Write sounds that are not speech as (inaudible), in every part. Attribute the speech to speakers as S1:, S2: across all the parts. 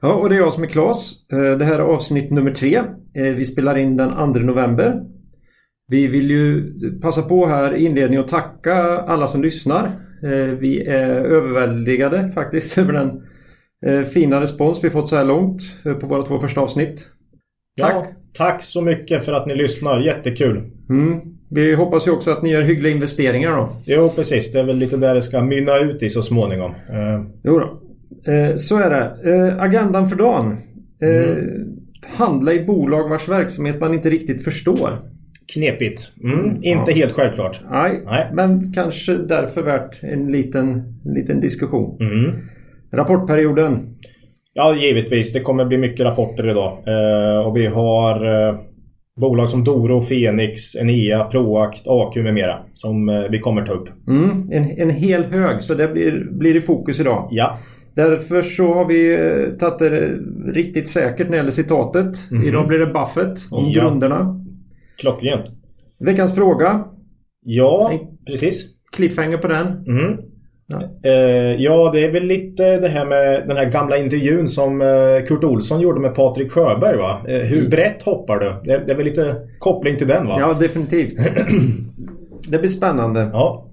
S1: Ja, och det är jag som är Klas. Eh, det här är avsnitt nummer tre. Eh, vi spelar in den 2 november. Vi vill ju passa på här i inledningen att tacka alla som lyssnar. Eh, vi är överväldigade faktiskt (laughs) över den fina respons vi fått så här långt på våra två första avsnitt.
S2: Tack! Ja, tack så mycket för att ni lyssnar. Jättekul!
S1: Mm. Vi hoppas ju också att ni gör hyggliga investeringar då.
S2: Jo, precis. Det är väl lite där det ska mynna ut i så småningom.
S1: Jo då. Eh, så är det. Eh, agendan för dagen. Eh, mm. Handla i bolag vars verksamhet man inte riktigt förstår.
S2: Knepigt. Mm. Mm. Inte ja. helt självklart.
S1: Nej, Nej, men kanske därför värt en liten, liten diskussion. Mm. Rapportperioden.
S2: Ja, givetvis. Det kommer bli mycket rapporter idag. Eh, och vi har eh, bolag som Doro, Fenix, Enea, Proact, AQ med mera som eh, vi kommer ta upp.
S1: Mm, en, en hel hög, så det blir, blir i fokus idag.
S2: Ja.
S1: Därför så har vi eh, tagit det riktigt säkert när det gäller citatet. Mm. Idag blir det Buffett om ja. grunderna.
S2: Klockrent.
S1: Veckans fråga.
S2: Ja, precis.
S1: Cliffhanger på den.
S2: Mm. Ja. Eh, ja, det är väl lite det här med den här gamla intervjun som eh, Kurt Olsson gjorde med Patrik Sjöberg va? Eh, hur mm. brett hoppar du? Det, det, är väl lite koppling till den va?
S1: Ja, definitivt. (clears throat) det blir spännande.
S2: Ja.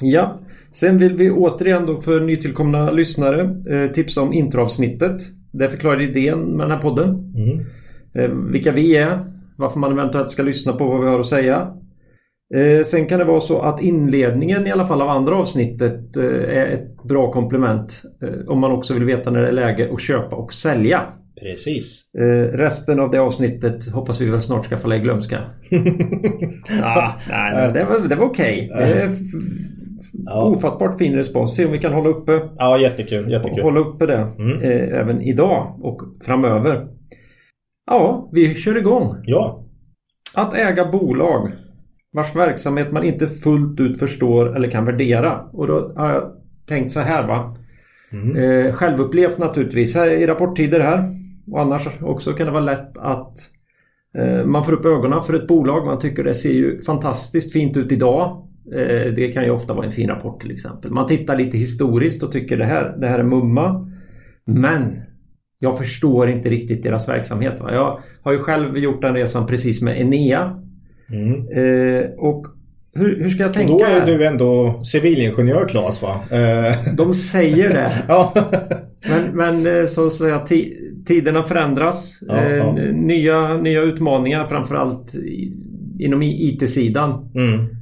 S1: Ja. Sen vill vi återigen då för nytillkomna lyssnare eh, tipsa om introavsnittet. Det förklarar idén med den här podden. Mm. Eh, vilka vi är, varför man eventuellt ska lyssna på vad vi har att säga. Eh, sen kan det vara så att inledningen i alla fall av andra avsnittet är ett bra komplement om man också vill veta när det är läge att köpa och sälja.
S2: Precis.
S1: Eh, resten av det avsnittet hoppas vi väl snart ska falla i glömska. (laughs) ah, nej, det var, det var okej. Okay. Ja. Ofattbart fin respons. Se om vi kan hålla uppe
S2: Ja, jättekul. jättekul.
S1: Hålla uppe det mm. eh, även idag och framöver. Ja, vi kör igång.
S2: Ja.
S1: Att äga bolag vars verksamhet man inte fullt ut förstår eller kan värdera. Och då har jag tänkt så här va. Mm. Eh, självupplevt naturligtvis här i rapporttider här. Och annars också kan det vara lätt att eh, man får upp ögonen för ett bolag. Man tycker det ser ju fantastiskt fint ut idag. Eh, det kan ju ofta vara en fin rapport till exempel. Man tittar lite historiskt och tycker det här, det här är mumma. Men jag förstår inte riktigt deras verksamhet. Va? Jag har ju själv gjort den resan precis med Enea. Mm. Eh, och hur, hur, ska jag tänka?
S2: Och då är du ändå civilingenjör Claes va?
S1: Eh. De säger det. (laughs)
S2: ja.
S1: Men, men eh, så att säga tiderna förändras. Ja, ja. Nya, nya utmaningar framförallt inom IT-sidan. Mm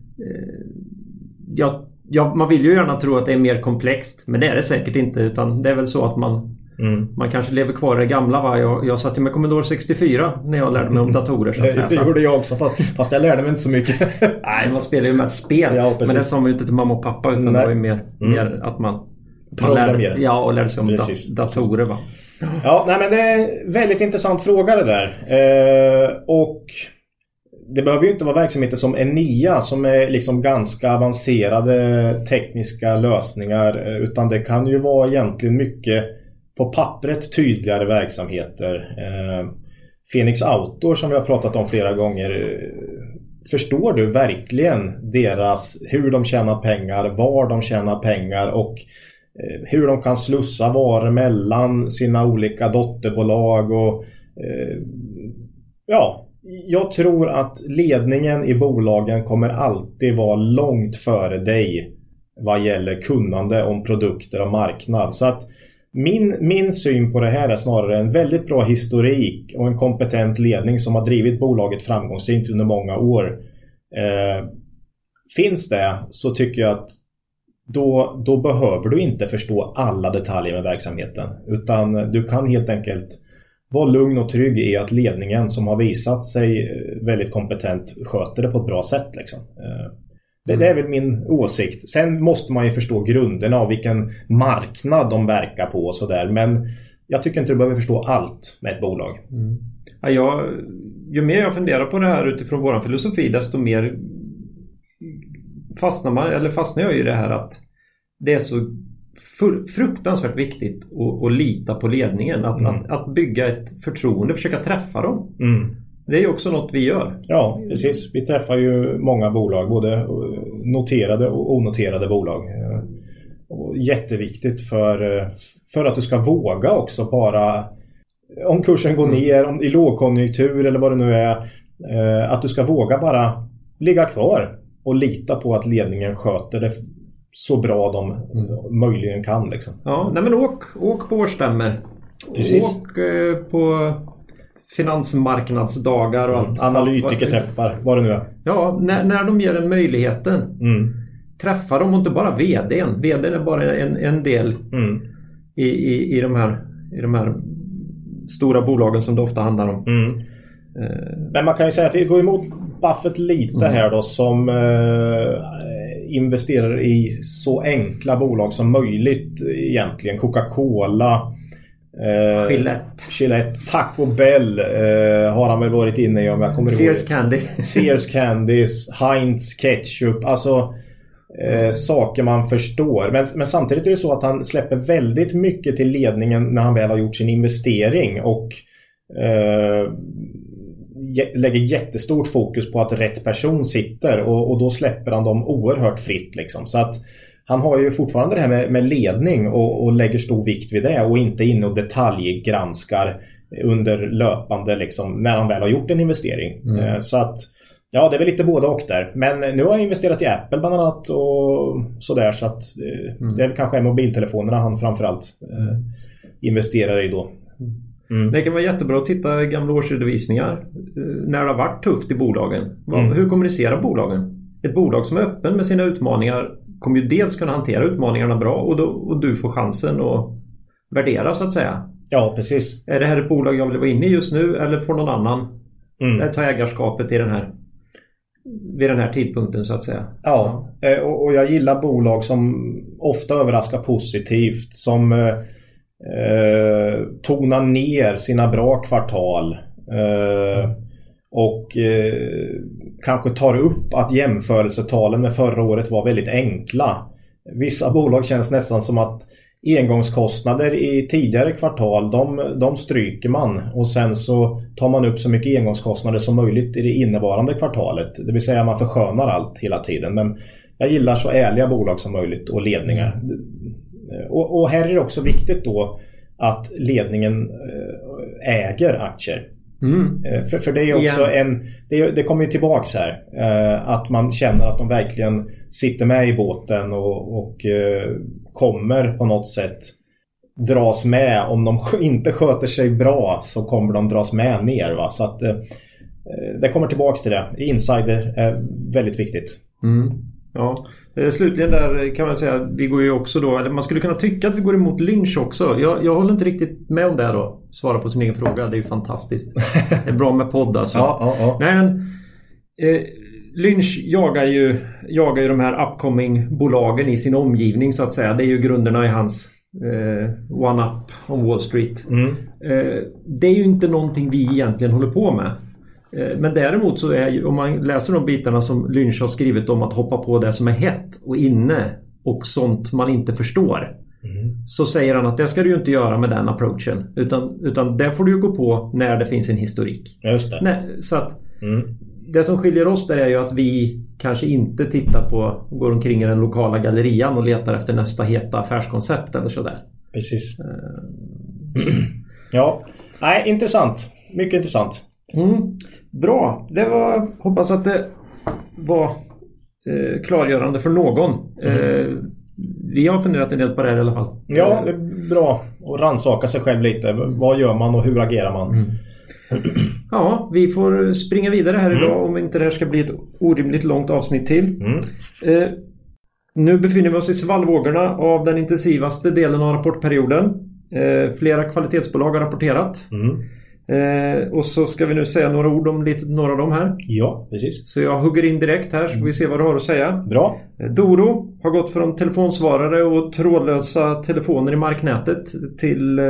S1: ja, ja, man vill ju gärna tro att det är mer komplext. Men det är det säkert inte. Utan det är väl så att man mm. Man kanske lever kvar i det gamla. Va? Jag, jag satt ju med Commodore 64 när jag lärde mig om datorer. Så
S2: säga. det gjorde jag också fast, fast jag lärde mig inte så mycket. (laughs)
S1: Nej, man spelar ju mest spel. Ja, men det sa man ju inte till mamma och pappa. Utan Nej. det var ju mer, mm. mer att man
S2: lärde,
S1: ja, och lärde sig om Precis. datorer. Va?
S2: Ja, nej, men det är en väldigt intressant fråga det där. Eh, och det behöver ju inte vara verksamheter som Enea som är liksom ganska avancerade tekniska lösningar eh, utan det kan ju vara egentligen mycket på pappret tydligare verksamheter. Eh, Phoenix Outdoor som vi har pratat om flera gånger. Eh, förstår du verkligen deras, hur de tjänar pengar, var de tjänar pengar och eh, hur de kan slussa varor mellan sina olika dotterbolag och ja, jag tror att ledningen i bolagen kommer alltid vara långt före dig vad gäller kunnande om produkter och marknad. Så att min, min syn på det här är snarare en väldigt bra historik och en kompetent ledning som har drivit bolaget framgångsrikt under många år. Eh, finns det så tycker jag att då, då behöver du inte förstå alla detaljer med verksamheten utan du kan helt enkelt var lugn och trygg i att ledningen som har visat sig eh, väldigt kompetent sköter det på ett bra sätt. Liksom. Eh, det, mm. det, är väl min åsikt. Sen måste man ju förstå grunderna och vilken marknad de verkar på och sådär. Men jag tycker inte du behöver förstå allt med ett bolag.
S1: Mm. Ja, jag, ju mer jag funderar på det här utifrån vår filosofi desto mer fastnar, man, eller fastnar jag i det här att det är så fruktansvärt viktigt att, att lita på ledningen. Att, mm. att, att, bygga ett förtroende, försöka träffa dem. Mm. Det är ju också något vi gör.
S2: Ja, precis. Vi träffar ju många bolag, både noterade och onoterade bolag. Jätteviktigt för, för att du ska våga också bara om kursen går mm. ner om, i lågkonjunktur eller vad det nu är. Eh, att du ska våga bara ligga kvar och lita på att ledningen sköter det så bra de mm. möjligen kan. Liksom.
S1: Ja, nej men åk, åk på årsstämmor. Precis. Åk eh, på finansmarknadsdagar och allt.
S2: Analytikerträffar, vad det nu är.
S1: Ja, när, när de ger en möjligheten. Mm. Träffa dem och inte bara VDn. VDn är bara en, en del mm. i, i, i, de här, i de här stora bolagen som det ofta handlar om. Mm.
S2: Eh. Men man kan ju säga att det går emot Buffett lite mm. här då som eh, investerar i så enkla bolag som möjligt egentligen. Coca-Cola
S1: Eh, Gillette.
S2: Gillette. Taco Bell eh, har han väl varit inne i om jag kommer
S1: Sears ihåg. Candy.
S2: Sears Candies. Heinz Ketchup. Alltså eh, saker man förstår. Men, men, samtidigt är det så att han släpper väldigt mycket till ledningen när han väl har gjort sin investering. Och eh, lägger jättestort fokus på att rätt person sitter. Och, och då släpper han dem oerhört fritt. Liksom. Så att han har ju fortfarande det här med, med ledning och, och, lägger stor vikt vid det och inte inne och detaljgranskar under löpande liksom, när han väl har gjort en investering. Mm. Eh, så att ja, det är väl lite både och där. Men nu har jag investerat i Apple bland annat och sådär så att eh, mm. det är kanske är mobiltelefonerna han framförallt eh, investerar i då.
S1: Mm. Det kan vara jättebra att titta i gamla årsredovisningar eh, när det har varit tufft i bolagen. Mm. Hur kommunicerar bolagen? Ett bolag som är öppen med sina utmaningar kommer ju dels kunna hantera utmaningarna bra och, då, och du får chansen att värdera så att säga.
S2: Ja, precis.
S1: Är det här ett bolag jag vill vara inne i just nu eller får någon annan mm. ta ägarskapet i den här vid den här tidpunkten så att säga.
S2: Ja, eh, och jag gillar bolag som ofta överraskar positivt. Som eh, tona tonar ner sina bra kvartal. Eh, och eh, kanske tar upp att jämförelsetalen med förra året var väldigt enkla. Vissa bolag känns nästan som att engångskostnader i tidigare kvartal de, de stryker man och sen så tar man upp så mycket engångskostnader som möjligt i det innevarande kvartalet. Det vill säga man förskönar allt hela tiden. Men jag gillar så ärliga bolag som möjligt och ledningar. Och, och här är det också viktigt då att ledningen eh, äger aktier. Mm. Eh, för, för det är också yeah. en... Det, det kommer ju tillbaks här. Eh, att man känner att de verkligen sitter med i båten och, och eh, kommer på något sätt dras med. Om de (laughs) inte sköter sig bra så kommer de dras med ner. Va? Så att det kommer tillbaks till det. Insider är väldigt viktigt.
S1: Mm. Ja. Eh, slutligen där kan man säga vi går ju också då, eller man skulle kunna tycka att vi går emot lynch också. Jag, jag håller inte riktigt med om det då. Svara på sin egen fråga, det är ju fantastiskt. Det är bra med podd alltså. (laughs)
S2: Ja, ja, ja.
S1: Nej, men, eh, Lynch jagar ju, jagar ju de här upcoming-bolagen i sin omgivning så att säga. Det är ju grunderna i hans eh, One-Up on Wall Street. Mm. Eh, det är ju inte någonting vi egentligen håller på med. Eh, men däremot så är ju, om man läser de bitarna som Lynch har skrivit om att hoppa på det som är hett och inne och sånt man inte förstår. Mm. Så säger han att det ska du ju inte göra med den approachen. Utan, utan det får du ju gå på när det finns en historik.
S2: Just det.
S1: Nej, så att mm. Det som skiljer oss där är ju att vi kanske inte tittar på, går omkring i den lokala gallerian och letar efter nästa heta affärskoncept eller sådär.
S2: Precis. Uh, (clears throat) ja, nej intressant. Mycket intressant.
S1: Mm. Bra, det var, hoppas att det var eh, klargörande för någon. Mm. Eh, vi har funderat en del på det här i alla fall.
S2: Ja, det är bra att rannsaka sig själv lite. Vad gör man och hur agerar man? Mm.
S1: Ja, vi får springa vidare här idag mm. om inte det här ska bli ett orimligt långt avsnitt till. Mm. Eh, nu befinner vi oss i svallvågorna av den intensivaste delen av rapportperioden. Eh, flera kvalitetsbolag har rapporterat. Mm. Eh, och så ska vi nu säga några ord om lite, några av dem här.
S2: Ja, precis.
S1: Så jag hugger in direkt här så får vi se vad du har att säga.
S2: Bra.
S1: Eh, Doro har gått från telefonsvarare och trådlösa telefoner i marknätet till eh,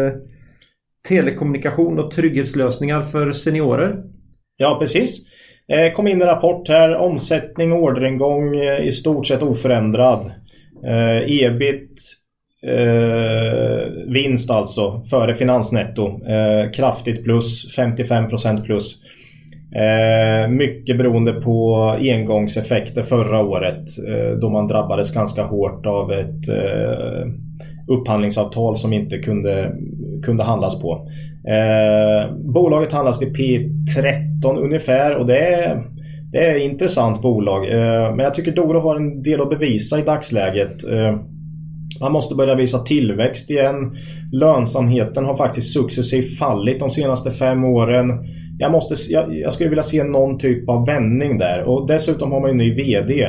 S1: telekommunikation och trygghetslösningar för seniorer.
S2: Ja, precis. Eh, kom in en rapport här. Omsättning och orderingång eh, i stort sett oförändrad. Eh, ebit eh, vinst alltså före finansnetto. Eh, kraftigt plus, 55% plus. Eh, mycket beroende på engångseffekter förra året eh, då man drabbades ganska hårt av ett eh, upphandlingsavtal som inte kunde, kunde handlas på. Eh, bolaget handlas till P13 ungefär och det är, det är ett intressant bolag. Eh, men jag tycker Doro har en del att bevisa i dagsläget. Eh, man måste börja visa tillväxt igen. Lönsamheten har faktiskt successivt fallit de senaste fem åren. Jag, måste, jag, jag skulle vilja se någon typ av vändning där. Och dessutom har man ju ny VD.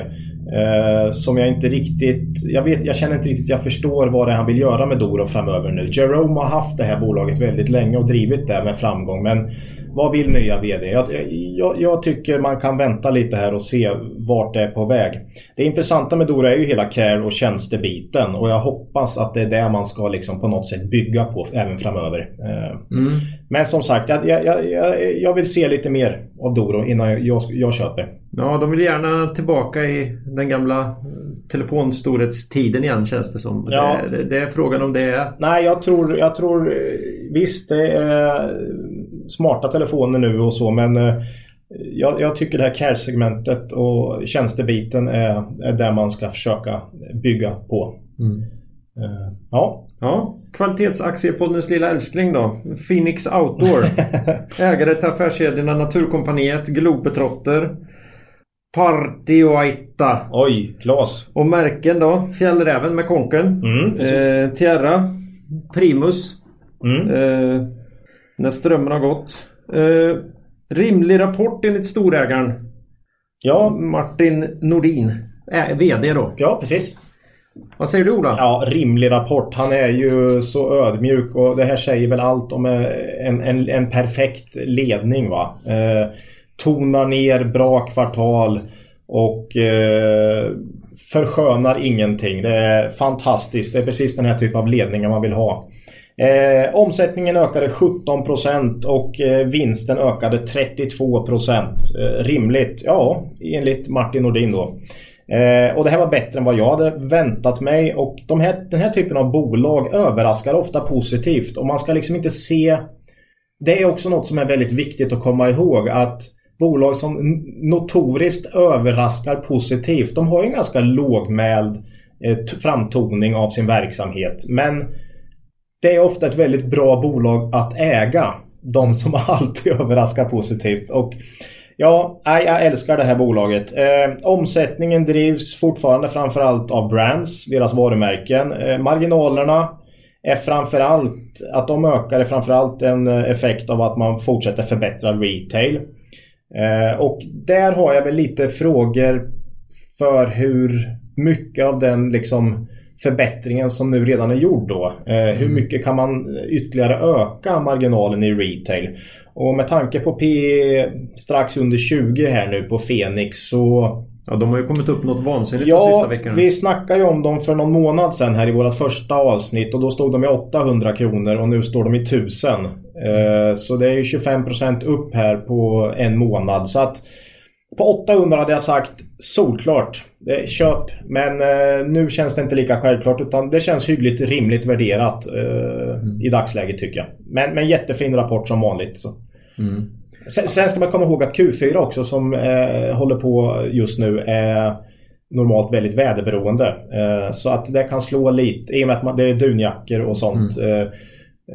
S2: Eh, som jag inte riktigt... Jag, vet, jag känner inte riktigt jag förstår vad det är han vill göra med Doro framöver nu. Jerome har haft det här bolaget väldigt länge och drivit det med framgång. Men vad vill nya VD? Jag, jag, jag, tycker man kan vänta lite här och se vart det är på väg. Det intressanta med Dora är ju hela care och tjänstebiten och jag hoppas att det är det man ska liksom på något sätt bygga på även framöver. Eh, mm. Men som sagt, jag, jag, jag, vill se lite mer av Doro innan jag, jag köper.
S1: Ja, de vill gärna tillbaka i den gamla telefonstorhetstiden igen känns det som. Ja. Det, det, är frågan om det är...
S2: Nej, jag tror, jag tror visst det är smarta telefoner nu och så men eh, jag, jag, tycker det här care-segmentet och tjänstebiten är, är där man ska försöka bygga på. Mm.
S1: Uh, ja. ja. Kvalitetsaktiepodens lilla älskling då. Phoenix Outdoor. (laughs) Ägare till affärskedjorna Naturkompaniet, Globetrotter, Partioaita.
S2: Oj, Klas.
S1: Och märken då. Fjällräven med konken. Mm, eh, Tierra. Primus. Mm. Eh, när strömmen har gått. Eh, rimlig rapport enligt storägaren. Ja. Martin Nordin. Äh, VD då.
S2: Ja, precis.
S1: Vad säger du Ola?
S2: Ja, rimlig rapport. Han är ju så ödmjuk och det här säger väl allt om en, en, en perfekt ledning. va. Eh, tonar ner bra kvartal och eh, förskönar ingenting. Det är fantastiskt. Det är precis den här typen av ledningar man vill ha. Eh, omsättningen ökade 17% och eh, vinsten ökade 32%. Eh, rimligt? Ja, enligt Martin Nordin då. Eh, och det här var bättre än vad jag hade väntat mig och de här, den här typen av bolag överraskar ofta positivt och man ska liksom inte se... Det är också något som är väldigt viktigt att komma ihåg att bolag som notoriskt överraskar positivt de har ju en ganska lågmäld eh, framtoning av sin verksamhet men det är ofta ett väldigt bra bolag att äga. De som (laughs) alltid överraskar positivt. Och ja, jag älskar det här bolaget. Eh, omsättningen drivs fortfarande framförallt av brands, deras varumärken. Eh, marginalerna är framförallt, att de ökar är framförallt en eh, effekt av att man fortsätter förbättra retail. Eh, och där har jag väl lite frågor för hur mycket av den liksom förbättringen som nu redan är gjord då. Eh, hur mm. mycket kan man ytterligare öka marginalen i retail? Och med tanke på P strax under 20 här nu på Fenix så
S1: Ja, de har ju kommit upp något vansinnigt
S2: ja,
S1: de sista veckorna.
S2: vi snackade ju om dem för någon månad sedan här i vårt första avsnitt och då stod de i 800 kronor och nu står de i 1000. Eh, så det är ju 25% upp här på en månad. Så att på 800 hade jag sagt solklart. Köp. Men eh, nu känns det inte lika självklart utan det känns hyggligt rimligt värderat eh, mm. i dagsläget tycker jag. Men, men jättefin rapport som vanligt. Så. Mm. Sen, sen, ska man komma ihåg att Q4 också som eh, håller på just nu är normalt väldigt väderberoende. Eh, så att det kan slå lite i och med att man, det är dunjackor och sånt. Mm.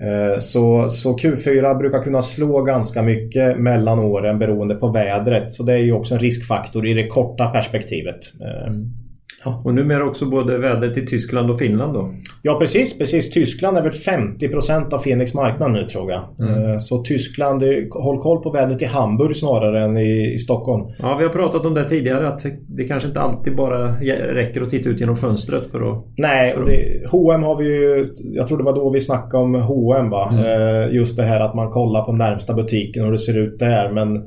S2: Eh, så, så Q4 brukar kunna slå ganska mycket mellan åren beroende på vädret. Så det är ju också en riskfaktor i det korta perspektivet. Eh, mm.
S1: Ja. Och numera också både vädret i Tyskland och Finland då?
S2: Ja precis, precis. Tyskland är väl 50% av Fenix marknad nu tror jag. Mm. Eh, så Tyskland, håll koll på vädret i Hamburg snarare än i, i, Stockholm.
S1: Ja, vi har pratat om det tidigare att det kanske inte alltid bara räcker att titta ut genom fönstret för att...
S2: Nej, för det, H&M har vi ju... Jag tror det var då vi snackade om H&M va? Mm. Just det här att man kollar på närmsta butiken och hur det ser ut där men Eh,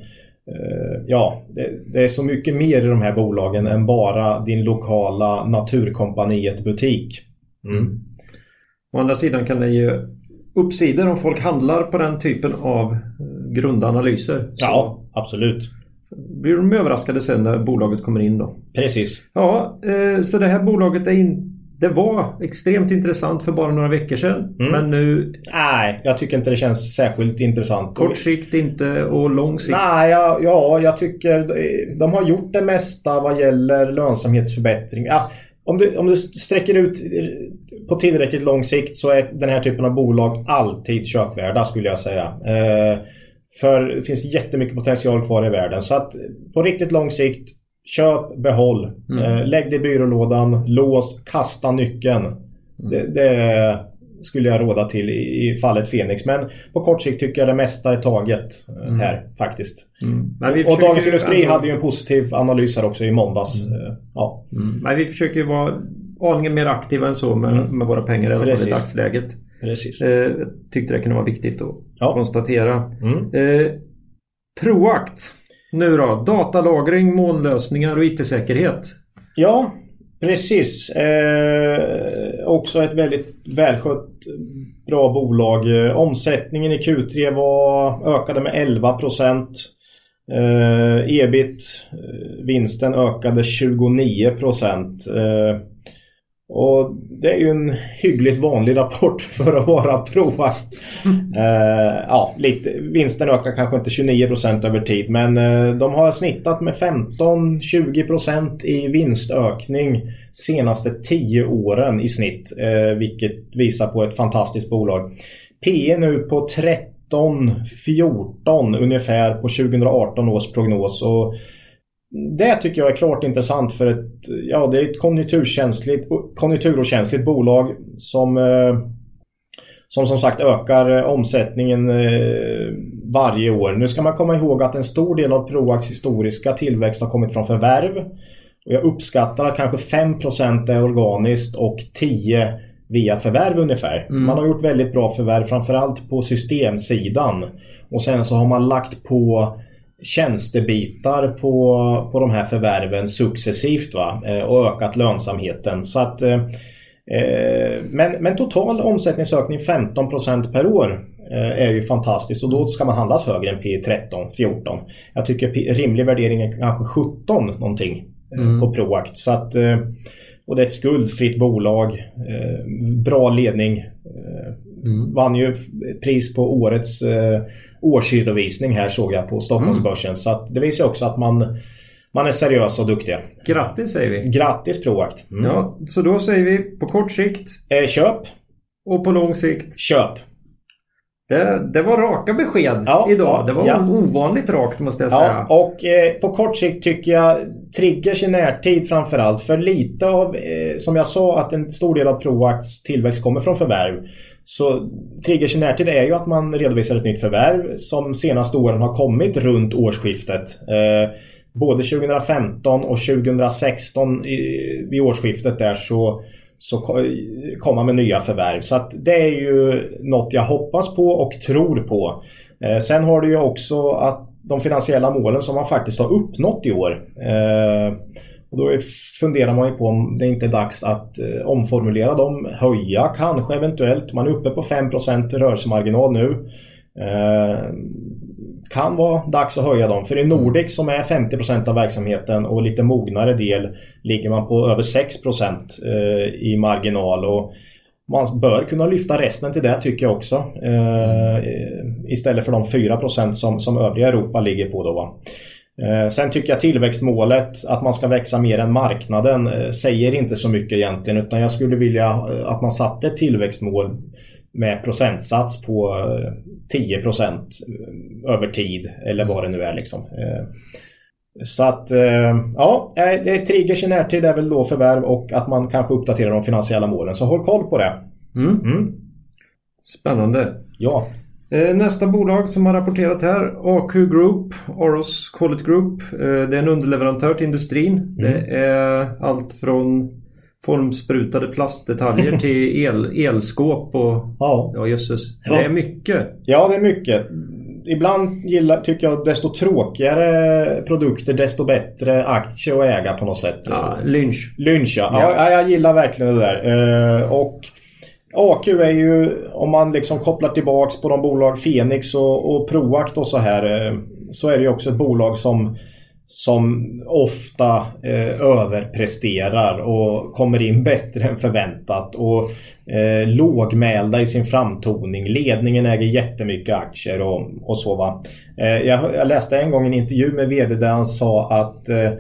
S2: ja, det, är så mycket mer i de här bolagen än bara din lokala Naturkompaniet butik. Mm.
S1: Å andra sidan kan det ju uppsidor om folk handlar på den typen av eh, grundanalyser.
S2: Ja, absolut.
S1: blir de överraskade sen när bolaget kommer in då.
S2: Precis.
S1: Ja, eh, så det här bolaget är in, det var extremt intressant för bara några veckor sedan.
S2: Mm.
S1: Men nu
S2: Nej, jag tycker inte det känns särskilt intressant.
S1: kort sikt inte och lång sikt.
S2: Nej, ja, ja, jag tycker de har gjort det mesta vad gäller lönsamhetsförbättring. Ja, om, du, om du sträcker ut eh, på tillräckligt lång sikt så är den här typen av bolag alltid köpvärda skulle jag säga. Eh, för det finns jättemycket potential kvar i världen. Så att på riktigt lång sikt, köp, behåll.
S1: Mm.
S2: Eh, lägg det i byrålådan, lås, kasta nyckeln.
S1: Mm.
S2: Det, det skulle jag råda till i, i fallet Fenix. Men på kort sikt tycker jag det mesta är taget eh, här faktiskt.
S1: Mm.
S2: Och Dagens Industri
S1: ändå-
S2: hade ju en positiv analys här också i måndags. Eh, Ja,
S1: Mm. Men vi försöker ju vara aningen mer aktiva än så med, med våra pengar i alla fall i
S2: Mm.
S1: Dagsläget.
S2: precis.
S1: Eh, jag tyckte det kunde vara viktigt att
S2: Ja.
S1: konstatera.
S2: Mm.
S1: Nu då. Datalagring, molnlösningar och IT-säkerhet.
S2: Ja, precis. Eh, också ett väldigt välskött, bra bolag. Eh, omsättningen i Q3 var, ökade med 11 procent. Eh, Ebit-vinsten eh, ökade 29 procent. Eh, och det är ju en hyggligt vanlig rapport (laughs) för att vara Proact. Eh, ja, lite, vinsten ökar kanske inte 29% över tid men eh, de har snittat med 15-20% i vinstökning senaste 10 åren i snitt. Eh, vilket visar på ett fantastiskt bolag. P nu på 13-14 ungefär på 2018 års prognos. Och det tycker jag är klart intressant för ett, ja, det är ett konjunkturkänsligt, konjunkturokänsligt bolag som eh, som som sagt ökar eh, omsättningen eh, varje år. Nu ska man komma ihåg att en stor del av Proax historiska tillväxt har kommit från förvärv. Och jag uppskattar att kanske 5% är organiskt och 10% via förvärv ungefär.
S1: Mm.
S2: Man har gjort väldigt bra förvärv framförallt på systemsidan. Och sen så har man lagt på tjänstebitar på, på de här förvärven successivt va? Eh, och ökat lönsamheten. Så att, eh, eh, men, men total omsättningsökning 15% per år eh, är ju fantastiskt och då ska man handlas högre än P13, 14. Jag tycker P- rimlig värdering är kanske 17 någonting eh,
S1: Mm.
S2: på Proact. Så att, och det är ett skuldfritt bolag, bra ledning. Eh, Vann ju pris på årets eh, årsredovisning här såg jag på Stockholmsbörsen. Så att det visar ju också att man, man är seriös och duktiga.
S1: Grattis säger vi.
S2: Grattis Proact! Mm.
S1: Ja, så då säger vi på kort sikt
S2: Eh, köp,
S1: och på lång sikt.
S2: köp!
S1: Det, det var raka besked
S2: Ja,
S1: idag. Det var
S2: ja.
S1: ovanligt rakt måste jag säga.
S2: Ja, och eh, på kort sikt tycker jag triggers i närtid framförallt. För lite av, eh, som jag sa, att en stor del av Proacts tillväxt kommer från förvärv. Så triggers i närtid är ju att man redovisar ett nytt förvärv som senaste åren har kommit runt årsskiftet. Eh, både 2015 och 2016 vid årsskiftet där så så kom man med nya förvärv. Så att det är ju något jag hoppas på och tror på. Eh, sen har du ju också att de finansiella målen som man faktiskt har uppnått i år. Eh, och då funderar man ju på om det inte är dags att eh, omformulera dem, höja kanske eventuellt. Man är uppe på 5% rörelsemarginal nu. Eh, kan vara dags att höja dem. För i Nordic som är 50% av verksamheten och lite mognare del ligger man på över 6% eh, i marginal. Och man bör kunna lyfta resten till det tycker jag också. Eh, istället för de 4% som, som övriga Europa ligger på då. Va? Eh, Sen tycker jag tillväxtmålet, att man ska växa mer än marknaden, eh, säger inte så mycket egentligen. Utan jag skulle vilja eh, att man satte ett tillväxtmål med procentsats på eh, 10% över tid. Eller vad det nu är liksom. Så att ja, triggers i närtid är väl då förvärv och att man kanske uppdaterar de finansiella målen. Så håll koll på det.
S1: Mm.
S2: Mm.
S1: Spännande.
S2: Ja.
S1: Eh, Nästa bolag som har rapporterat här, AQ Group, Oros Quality Group. Eh, Det är en underleverantör till industrin. Det är allt från formsprutade plastdetaljer (laughs) till el, elskåp och
S2: Ja.
S1: ja jösses. Det är mycket.
S2: Ja, det är mycket. Ibland gillar, tycker jag desto tråkigare produkter desto bättre aktie att äga på något sätt.
S1: Ja, lynch.
S2: Lynch ja.
S1: Ja.
S2: ja. jag gillar verkligen det där. Eh, och AQ är ju, om man liksom kopplar tillbaks på de bolag Fenix och, och Proact och så här, eh, så är det ju också ett bolag som som ofta eh, överpresterar och kommer in bättre än förväntat och eh, lågmälda i sin framtoning. Ledningen äger jättemycket aktier och, och så va. Eh, jag, jag, läste en gång en intervju med VD där han sa att eh,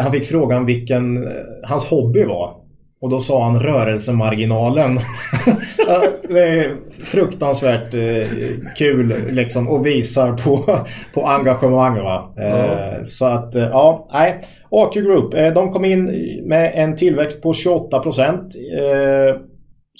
S2: han fick frågan vilken eh, hans hobby var. Och då sa han rörelsemarginalen. (laughs) det är fruktansvärt eh, kul liksom och visar på, (laughs) på engagemang. Va? Ja. Så att eh, ja, nej. AQ Group, de kom in med en tillväxt på 28 procent.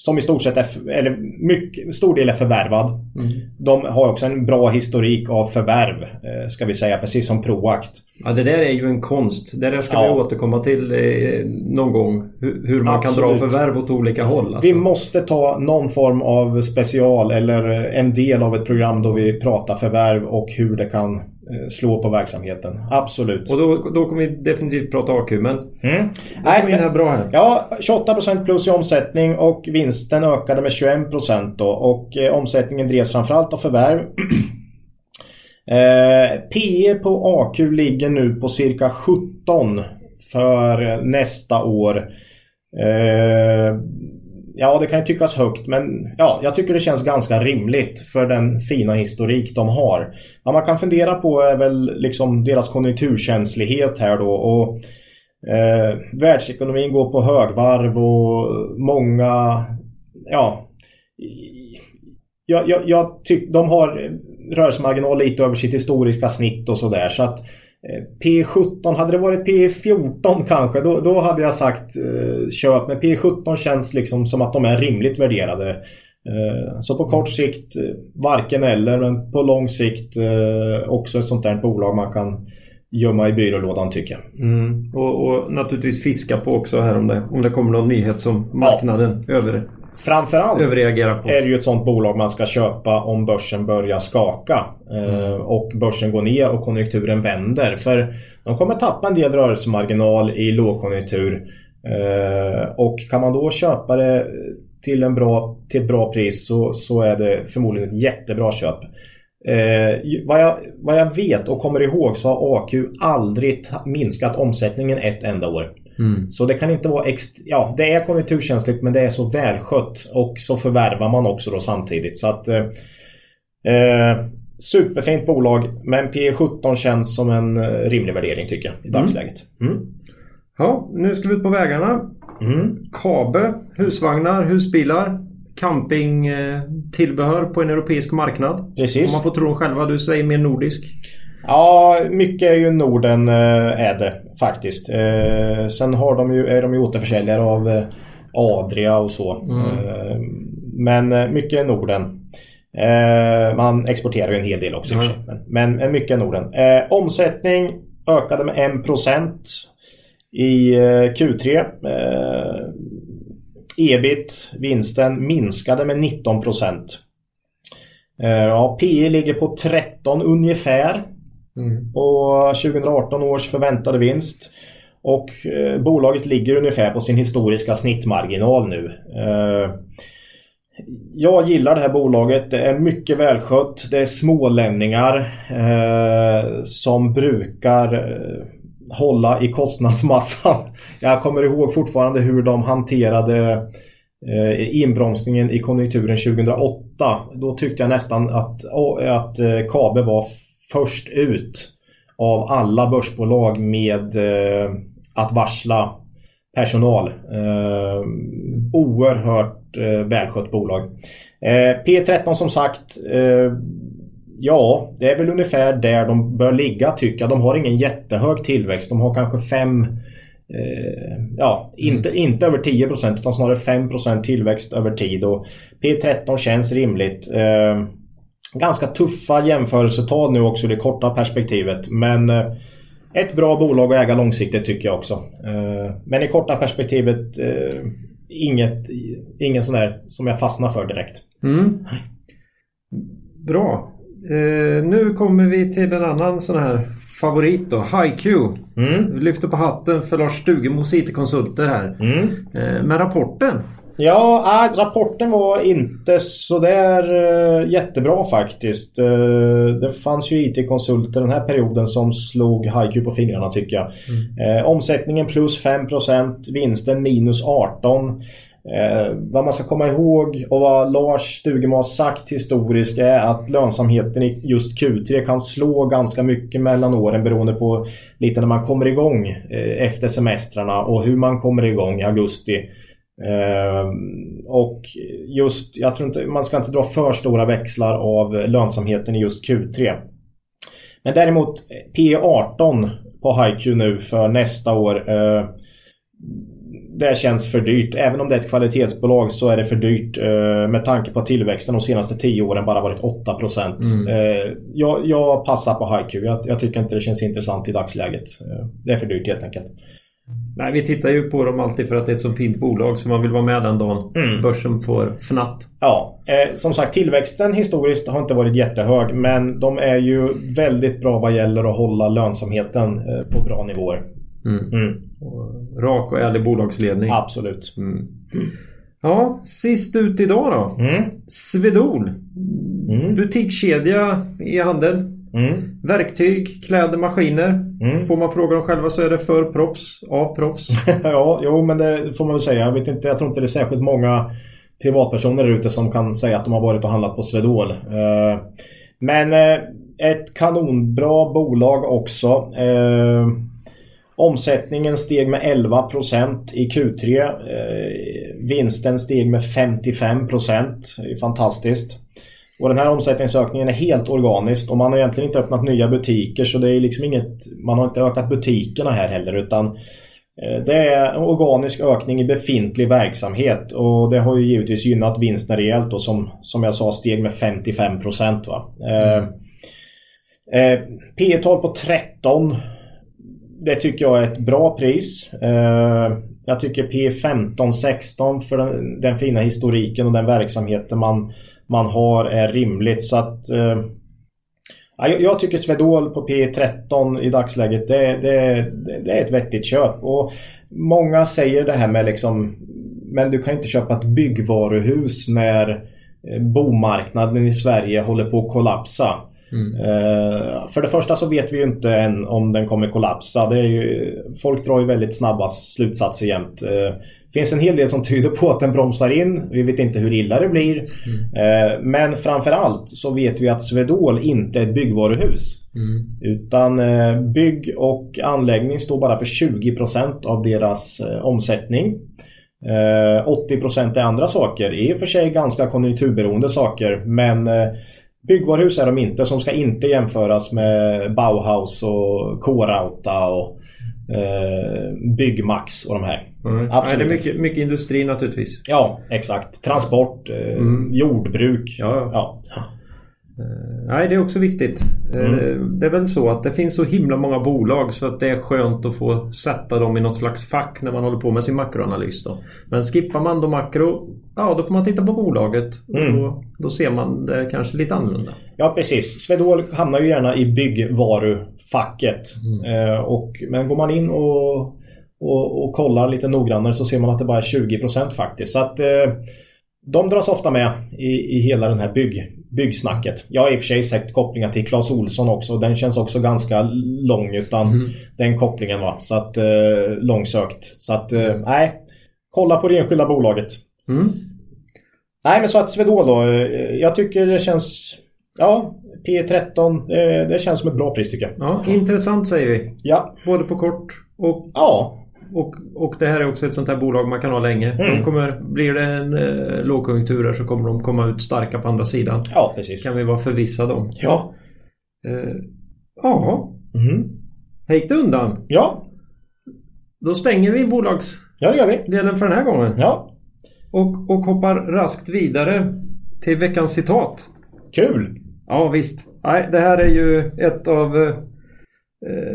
S2: Eh, som i stort sett är, eller mycket, stor del är förvärvad. Mm. De har också en bra historik av förvärv, eh, ska vi säga, precis som Proact.
S1: Ja, det där är ju en konst. Det där ska ja. vi återkomma till eh, någon gång. Hur, man Absolut. kan dra förvärv åt olika håll.
S2: Alltså. Vi måste ta någon form av special eller en del av ett program då vi pratar förvärv och hur det kan Eh, slå på verksamheten. Absolut.
S1: Och då, då kommer vi definitivt prata AQ men mm. Nej, men, här bra här.
S2: Ja, 28% plus i omsättning och vinsten ökade med 21% då och eh, omsättningen drevs framförallt av förvärv. (clears throat) eh, PE på AQ ligger nu på cirka 17 för nästa år. Eh, Ja, det kan ju tyckas högt men ja, jag tycker det känns ganska rimligt för den fina historik de har. Vad man kan fundera på är väl liksom deras konjunkturkänslighet här då och eh, världsekonomin går på högvarv och många, ja, jag, jag, jag tycker de har rörelsemarginal lite över sitt historiska snitt och sådär så att Eh, P17, hade det varit P14 kanske då, då hade jag sagt eh, köp. Men P17 känns liksom som att de är rimligt värderade. Eh, så på kort sikt eh, varken eller men på lång sikt eh, också ett sånt där bolag man kan gömma i byrålådan tycker jag.
S1: Mm. Och, och, naturligtvis fiska på också här om det, om det kommer någon nyhet som marknaden ja. över
S2: Framförallt är det ju ett sånt bolag man ska köpa om börsen börjar skaka eh, mm. och börsen går ner och konjunkturen vänder. För de kommer tappa en del rörelsemarginal i lågkonjunktur eh, och kan man då köpa det till, en bra, till ett bra pris så, så är det förmodligen ett jättebra köp. Eh, vad, jag, vad jag vet och kommer ihåg så har AQ aldrig minskat omsättningen ett enda år. Mm. Så det kan inte vara extra, ja det är konjunkturkänsligt men det är så välskött och så förvärvar man också då samtidigt så att eh, eh Superfint bolag men P17 känns som en eh, rimlig värdering tycker jag i mm. dagsläget. Mm.
S1: Ja, nu ska vi ut på vägarna. Mm. Kabe, husvagnar, husbilar, campingtillbehör på en europeisk marknad.
S2: Precis.
S1: Om man får tro dem själva, du säger mer nordisk.
S2: Ja, mycket är ju Norden eh, är det faktiskt. Eh, sen har de ju, är de ju återförsäljare av eh, Adria och så. Mm. Men mycket är Norden. Man exporterar ju en hel del också mm. men, men mycket är Norden. Omsättning ökade med 1% i Q3. Ebit, vinsten, minskade med 19%. Ja, PE ligger på 13 ungefär. Mm. Och 2018 års förväntade vinst. Och eh, bolaget ligger ungefär på sin historiska snittmarginal nu. Eh, jag gillar det här bolaget. Det är mycket välskött. Det är smålänningar eh, som brukar eh, hålla i kostnadsmassan. (laughs) Jag kommer ihåg fortfarande hur de hanterade eh, inbromsningen i konjunkturen 2008. Då tyckte jag nästan att, att eh, Kabe var först ut av alla börsbolag med eh, att varsla personal. Eh, oerhört eh, välskött bolag. Eh, P13 som sagt eh, Ja, det är väl ungefär där de bör ligga tycker jag. De har ingen jättehög tillväxt. De har kanske 5 eh, Ja, inte, mm. inte över 10% utan snarare 5% tillväxt över tid. Och P13 känns rimligt. Ganska tuffa jämförelsetal nu också i det korta perspektivet. Men eh, ett bra bolag att äga långsiktigt tycker jag också. Eh, men i korta perspektivet eh, inget, ingen sån där som jag fastnar för direkt. Mm.
S1: Bra. Nu kommer vi till en annan sån här favorit då. HiQ. Mm. Vi lyfter på hatten för Lars Stugemos IT-konsulter här. Mm. Men rapporten
S2: Ja, äh, rapporten var inte sådär uh, jättebra faktiskt. Uh, det fanns ju IT-konsulter den här perioden som slog HiQ på fingrarna tycker jag. Mm. Uh, omsättningen plus 5%, vinsten minus 18%. Eh, vad man ska komma ihåg och vad Lars Stugemo har sagt historiskt är att lönsamheten i just Q3 kan slå ganska mycket mellan åren beroende på lite när man kommer igång eh, efter semestrarna och hur man kommer igång i augusti. Eh, och just, jag tror inte, man ska inte dra för stora växlar av lönsamheten i just Q3. Men däremot P18 på HiQ nu för nästa år eh, det känns för dyrt. Även om det är ett kvalitetsbolag så är det för dyrt eh, med tanke på att tillväxten de senaste 10 åren bara varit 8%. Mm. Eh, jag, jag, passar på HiQ. Jag, jag, tycker inte det känns intressant i dagsläget. Eh, det är för dyrt helt enkelt.
S1: Nej, vi tittar ju på dem alltid för att det är ett så fint bolag så man vill vara med den dagen mm. börsen får fnatt.
S2: Ja, eh, som sagt tillväxten historiskt har inte varit jättehög men de är ju väldigt bra vad gäller att hålla lönsamheten eh, på bra nivåer.
S1: Mm. Mm. Och rak och ärlig bolagsledning.
S2: Absolut. Mm.
S1: Ja, sist ut idag då. Mm. Swedol. Mm. Butikskedja i handel. Mm. Verktyg, kläder, maskiner. Mm. Får man fråga dem själva så är det för proffs, av proffs. (laughs)
S2: ja, jo men det får man väl säga. Jag, vet inte, jag tror inte det är särskilt många privatpersoner där ute som kan säga att de har varit och handlat på Swedol. Uh, men uh, ett kanonbra bolag också. Uh, Omsättningen steg med 11% i Q3. Eh, vinsten steg med 55 Det är fantastiskt. Och den här omsättningsökningen är helt organisk och man har egentligen inte öppnat nya butiker så det är liksom inget, man har inte ökat butikerna här heller utan eh, det är en organisk ökning i befintlig verksamhet och det har ju givetvis gynnat vinsten rejält och som, som jag sa steg med 55 va. Eh, mm. Eh, P tal på 13 det tycker jag är ett bra pris. Eh, jag tycker P15-16 för den, den, fina historiken och den verksamheten man, man har är rimligt. Så att eh, jag, tycker Swedol på P13 i dagsläget det, det, det, är ett vettigt köp. Och många säger det här med liksom men du kan inte köpa ett byggvaruhus när eh, bomarknaden i Sverige håller på att kollapsa. Mm. Uh, för det första så vet vi ju inte än om den kommer kollapsa. Det är ju, folk drar ju väldigt snabba slutsatser jämt. Det uh, finns en hel del som tyder på att den bromsar in. Vi vet inte hur illa det blir. Mm. Uh, men framförallt så vet vi att Svedol inte är ett byggvaruhus. Mm. Utan bygg och anläggning står bara för 20% av deras omsättning. 80% är andra saker. I och för sig ganska konjunkturberoende saker men Byggvaruhus är de inte som ska inte jämföras med Bauhaus och K-Rauta och eh, Byggmax och de här.
S1: Mm. Absolut. Nej, det är mycket, mycket industri naturligtvis.
S2: Ja, exakt. Transport, eh, mm. jordbruk.
S1: Ja. ja. Eh, nej, det är också viktigt. Eh, mm. Det är väl så att det finns så himla många bolag så att det är skönt att få sätta dem i något slags fack när man håller på med sin makroanalys. Då. Men skippar man då makro, ja då får man titta på bolaget. Mm. Då, då, ser man det kanske lite annorlunda.
S2: Ja, precis. Swedol hamnar ju gärna i byggvarufacket. Mm. Eh, och, men går man in och, och, och kollar lite noggrannare så ser man att det bara är 20% faktiskt. Så att eh, de dras ofta med i, i hela den här bygg, byggsnacket. Jag har i och för sig sett kopplingar till Clas Olsson också. Den känns också ganska lång utan mm. den kopplingen va. Så att eh, långsökt. Så att eh, nej. Kolla på det enskilda bolaget. Mm. Nej men så att Swedol då. Eh, jag tycker det känns... Ja, P13. Det, det känns som ett bra pris tycker jag.
S1: Ja, intressant säger vi.
S2: Ja.
S1: Både på kort och
S2: ja.
S1: Och, och det här är också ett sånt här bolag man kan ha länge. Mm. De kommer, blir det en eh, lågkonjunktur så kommer de komma ut starka på andra sidan.
S2: Ja, precis.
S1: Kan vi vara förvissade om.
S2: Ja.
S1: Eh, ja. Mm. Här gick det undan.
S2: Ja.
S1: Då stänger vi bolags...
S2: Ja,
S1: för den här gången.
S2: Ja.
S1: Och, och hoppar raskt vidare till veckans citat.
S2: Kul!
S1: Ja, visst. Nej, det här är ju ett av eh, Eh,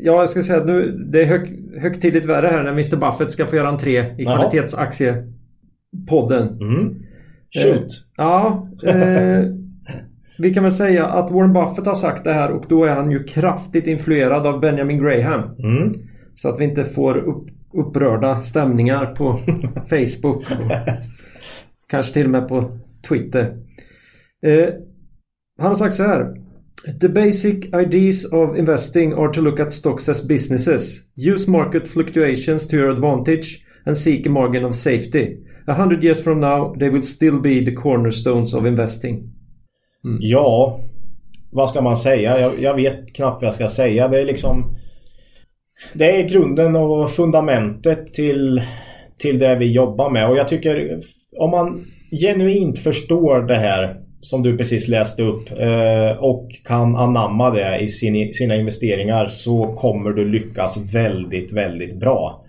S1: ja, jag ska säga att nu, det är hög, högtidligt värre här när Mr Buffett ska få göra entré i Jaha. kvalitetsaktiepodden. Mm.
S2: Shoot! Eh,
S1: ja. Eh, vi kan väl säga att Warren Buffett har sagt det här och då är han ju kraftigt influerad av Benjamin Graham. Mm. Så att vi inte får upp, upprörda stämningar på (laughs) Facebook. Och kanske till och med på Twitter. Eh, han har sagt så här. The basic ideas of investing are to look at stocks as businesses. Use market fluctuations to your advantage and seek a margin of safety. A hundred years from now they will still be the cornerstones of investing.
S2: Mm. Ja, vad ska man säga? Jag, jag, vet knappt vad jag ska säga. Det är liksom... Det är grunden och fundamentet till, till det vi jobbar med. Och jag tycker om man genuint förstår det här som du precis läste upp eh, och kan anamma det i sin, sina investeringar så kommer du lyckas väldigt, väldigt bra.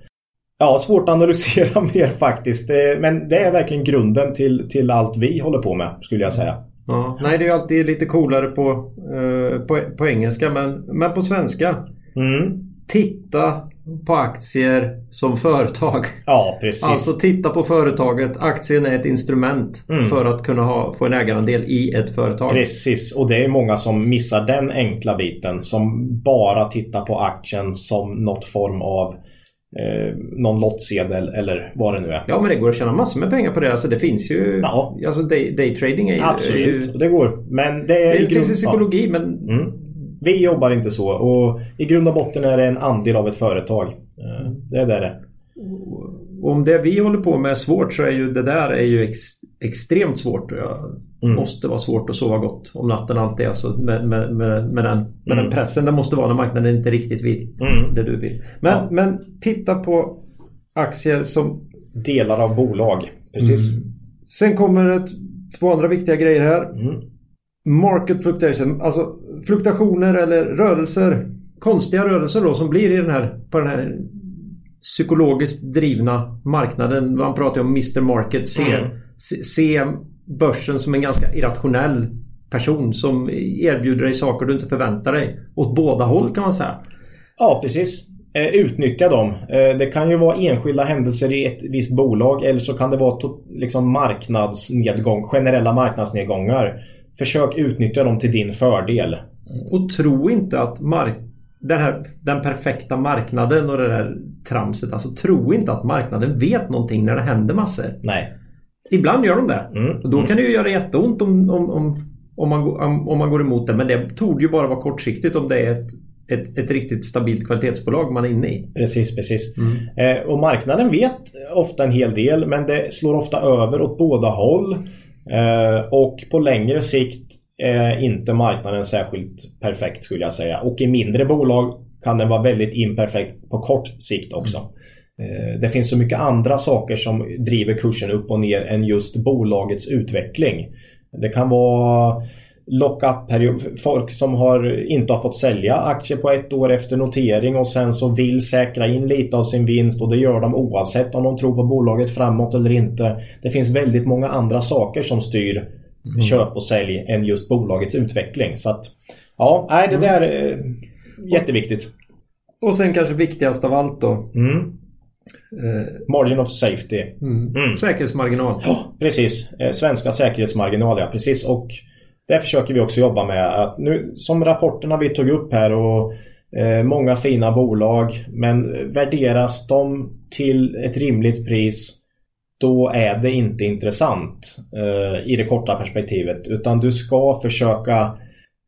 S2: Ja, svårt att analysera (laughs) mer faktiskt. Men det är verkligen grunden till, till allt vi håller på med skulle jag säga.
S1: Ja, nej, det är ju alltid lite coolare på, eh, på, på engelska men, men på svenska. Mm. Titta på aktier som företag.
S2: Ja, precis.
S1: Alltså titta på företaget. Aktien är ett instrument mm. för att kunna ha, få en ägarandel i ett företag.
S2: Precis, och det är många som missar den enkla biten. Som bara tittar på aktien som något form av eh, någon lottsedel eller vad det nu är.
S1: Ja men det går att tjäna massor med pengar på det. Alltså det finns ju... Ja. Alltså day, daytrading är ju...
S2: Absolut, är ju, det går. Men det,
S1: är det finns en psykologi men... Mm.
S2: Vi jobbar inte så och i grund och botten är det en andel av ett företag. Eh, det är det
S1: Om det vi håller på med är svårt så är ju det där är ju ex, extremt svårt. Det mm. måste vara svårt att sova gott om natten alltid. Alltså med, med, med, med, den, med mm. den pressen det måste vara när marknaden inte riktigt vill mm. det du vill. Men, ja. men titta på aktier som...
S2: Delar av bolag. Precis. Mm.
S1: Sen kommer ett, två andra viktiga grejer här. Mm. Market fluctuation, alltså fluktuationer eller rörelser. Konstiga rörelser då som blir i den här, på den här psykologiskt drivna marknaden. Man pratar ju om Mr Market. Se, mm. se börsen som en ganska irrationell person som erbjuder dig saker du inte förväntar dig. Åt båda håll kan man säga.
S2: Ja, precis. Eh, utnyttja dem. Eh, det kan ju vara enskilda händelser i ett visst bolag eller så kan det vara liksom marknadsnedgång, generella marknadsnedgångar. Försök utnyttja dem till din fördel.
S1: Och tro inte att mark den, här, den perfekta marknaden och det där tramset. Alltså tro inte att marknaden vet någonting när det händer massor.
S2: Nej.
S1: Ibland gör de det. Mm. Och då mm. kan det ju göra jätteont om, om, om, om, man, om, om man går emot det. Men det torde ju bara vara kortsiktigt om det är ett ett, ett riktigt stabilt kvalitetsbolag man är inne i.
S2: Precis, precis. Mm. Eh, och marknaden vet ofta en hel del men det slår ofta över åt båda håll. Eh, och på längre sikt är inte marknaden särskilt perfekt skulle jag säga. Och i mindre bolag kan den vara väldigt imperfekt på kort sikt också. Mm. Det finns så mycket andra saker som driver kursen upp och ner än just bolagets utveckling. Det kan vara lock-up-period. Folk som har, inte har fått sälja aktier på ett år efter notering och sen så vill säkra in lite av sin vinst och det gör de oavsett om de tror på bolaget framåt eller inte. Det finns väldigt många andra saker som styr mm. köp och sälj än just bolagets utveckling. Så att ja, nej, det mm. där är jätteviktigt.
S1: Och sen kanske viktigast av allt då.
S2: Mm. Eh, Margin of safety.
S1: Mm. Mm. Säkerhetsmarginal.
S2: Ja, precis. Eh, svenska säkerhetsmarginal, ja precis. Och det försöker vi också jobba med. Att nu, som rapporterna vi tog upp här och eh, många fina bolag. Men värderas de till ett rimligt pris då är det inte intressant eh, i det korta perspektivet. Utan du ska försöka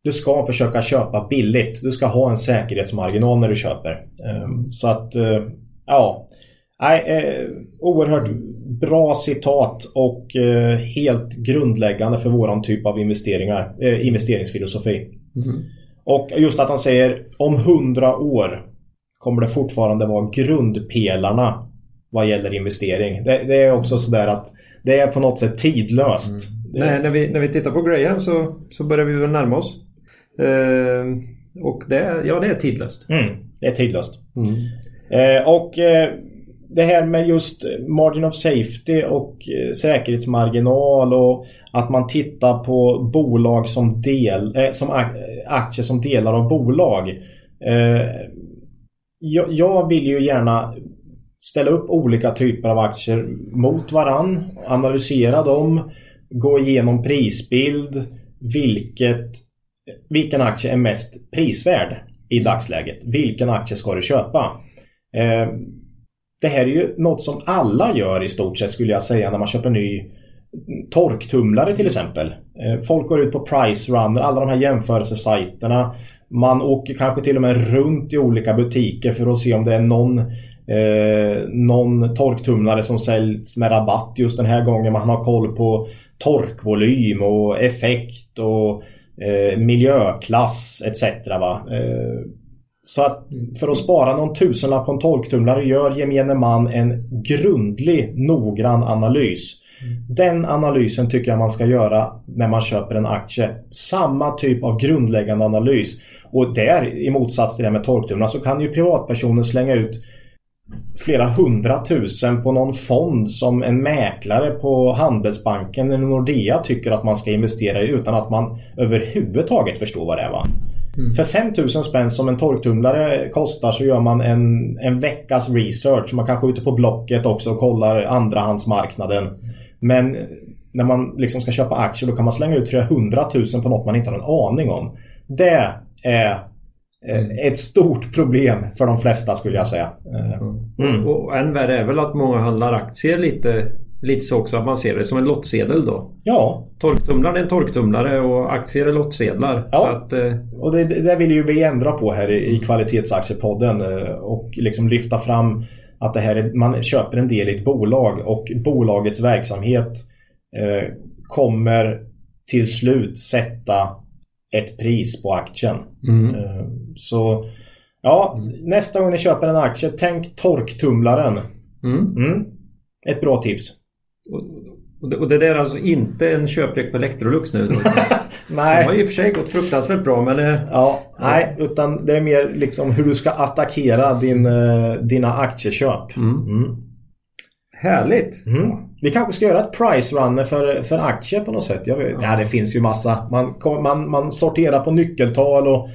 S2: du ska försöka köpa billigt. Du ska ha en säkerhetsmarginal när du köper. Eh, så att, eh, ja. Nej, eh, oerhört bra citat och eh, helt grundläggande för våran typ av investeringar, eh, investeringsfilosofi. Mm. Och just att han säger om hundra år kommer det fortfarande vara grundpelarna vad gäller investering. Det, det är också sådär att det är på något sätt tidlöst.
S1: Mm. Nej, när vi, när vi tittar på Graham så, så börjar vi väl närma oss. Eh, och det, ja, det är tidlöst.
S2: Mm, det är tidlöst. Mm. Eh, och eh, det här med just margin of safety och eh, säkerhetsmarginal och att man tittar på bolag som, del, eh, som aktier som delar av bolag. Eh, jag, jag vill ju gärna ställa upp olika typer av aktier mot varann, analysera dem, gå igenom prisbild, vilket, vilken aktie är mest prisvärd i dagsläget. Vilken aktie ska du köpa? Eh, det här är ju något som alla gör i stort sett skulle jag säga när man köper ny torktumlare till exempel. Eh, folk går ut på Pricerunner, alla de här jämförelsesajterna. Man åker kanske till och med runt i olika butiker för att se om det är någon, eh, någon torktumlare som säljs med rabatt just den här gången. Man har koll på torkvolym och effekt och eh, miljöklass etc. Eh, så att för att spara någon tusenlapp på en torktumlare gör gemene man en grundlig, noggrann analys. Den analysen tycker jag man ska göra när man köper en aktie. Samma typ av grundläggande analys. Och där i motsats till det med torktumlare så kan ju privatpersoner slänga ut flera hundratusen på någon fond som en mäklare på Handelsbanken eller Nordea tycker att man ska investera i utan att man överhuvudtaget förstår vad det är. Va? Mm. För 5000 spänn som en torktumlare kostar så gör man en, en veckas research. Man kanske är ute på Blocket också och kollar andrahandsmarknaden. Men när man liksom ska köpa aktier då kan man slänga ut flera hundratusen på något man inte har en aning om. Det är. Ett stort problem för de flesta skulle jag säga.
S1: Mm. Och, och än värre är väl att många handlar aktier lite, lite så också att man ser det som en lottsedel då.
S2: Ja.
S1: Torktumlaren är en torktumlare och aktier är lottsedlar.
S2: Ja. Att, eh... och det, det vill ju vi ändra på här i, i Kvalitetsaktiepodden eh, och liksom lyfta fram att det här är, man köper en del i ett bolag och bolagets verksamhet eh, kommer till slut sätta ett pris på aktien. Mm. Eh, så ja, mm. nästa gång ni köper en aktie, tänk torktumlaren. Mm. Mm. Ett bra tips.
S1: Och det, och det där är alltså inte en köplek på Electrolux nu? (laughs) Nej. De har i och för sig gått fruktansvärt bra men...
S2: Ja, ja, nej, utan det är mer liksom hur du ska attackera din, eh, dina aktieköp. Mm. Mm.
S1: Härligt!
S2: Mm. Vi kanske ska göra ett price runner för, för aktier på något sätt. Jag vet, ja. ja, det finns ju massa. Man, man, man sorterar på nyckeltal och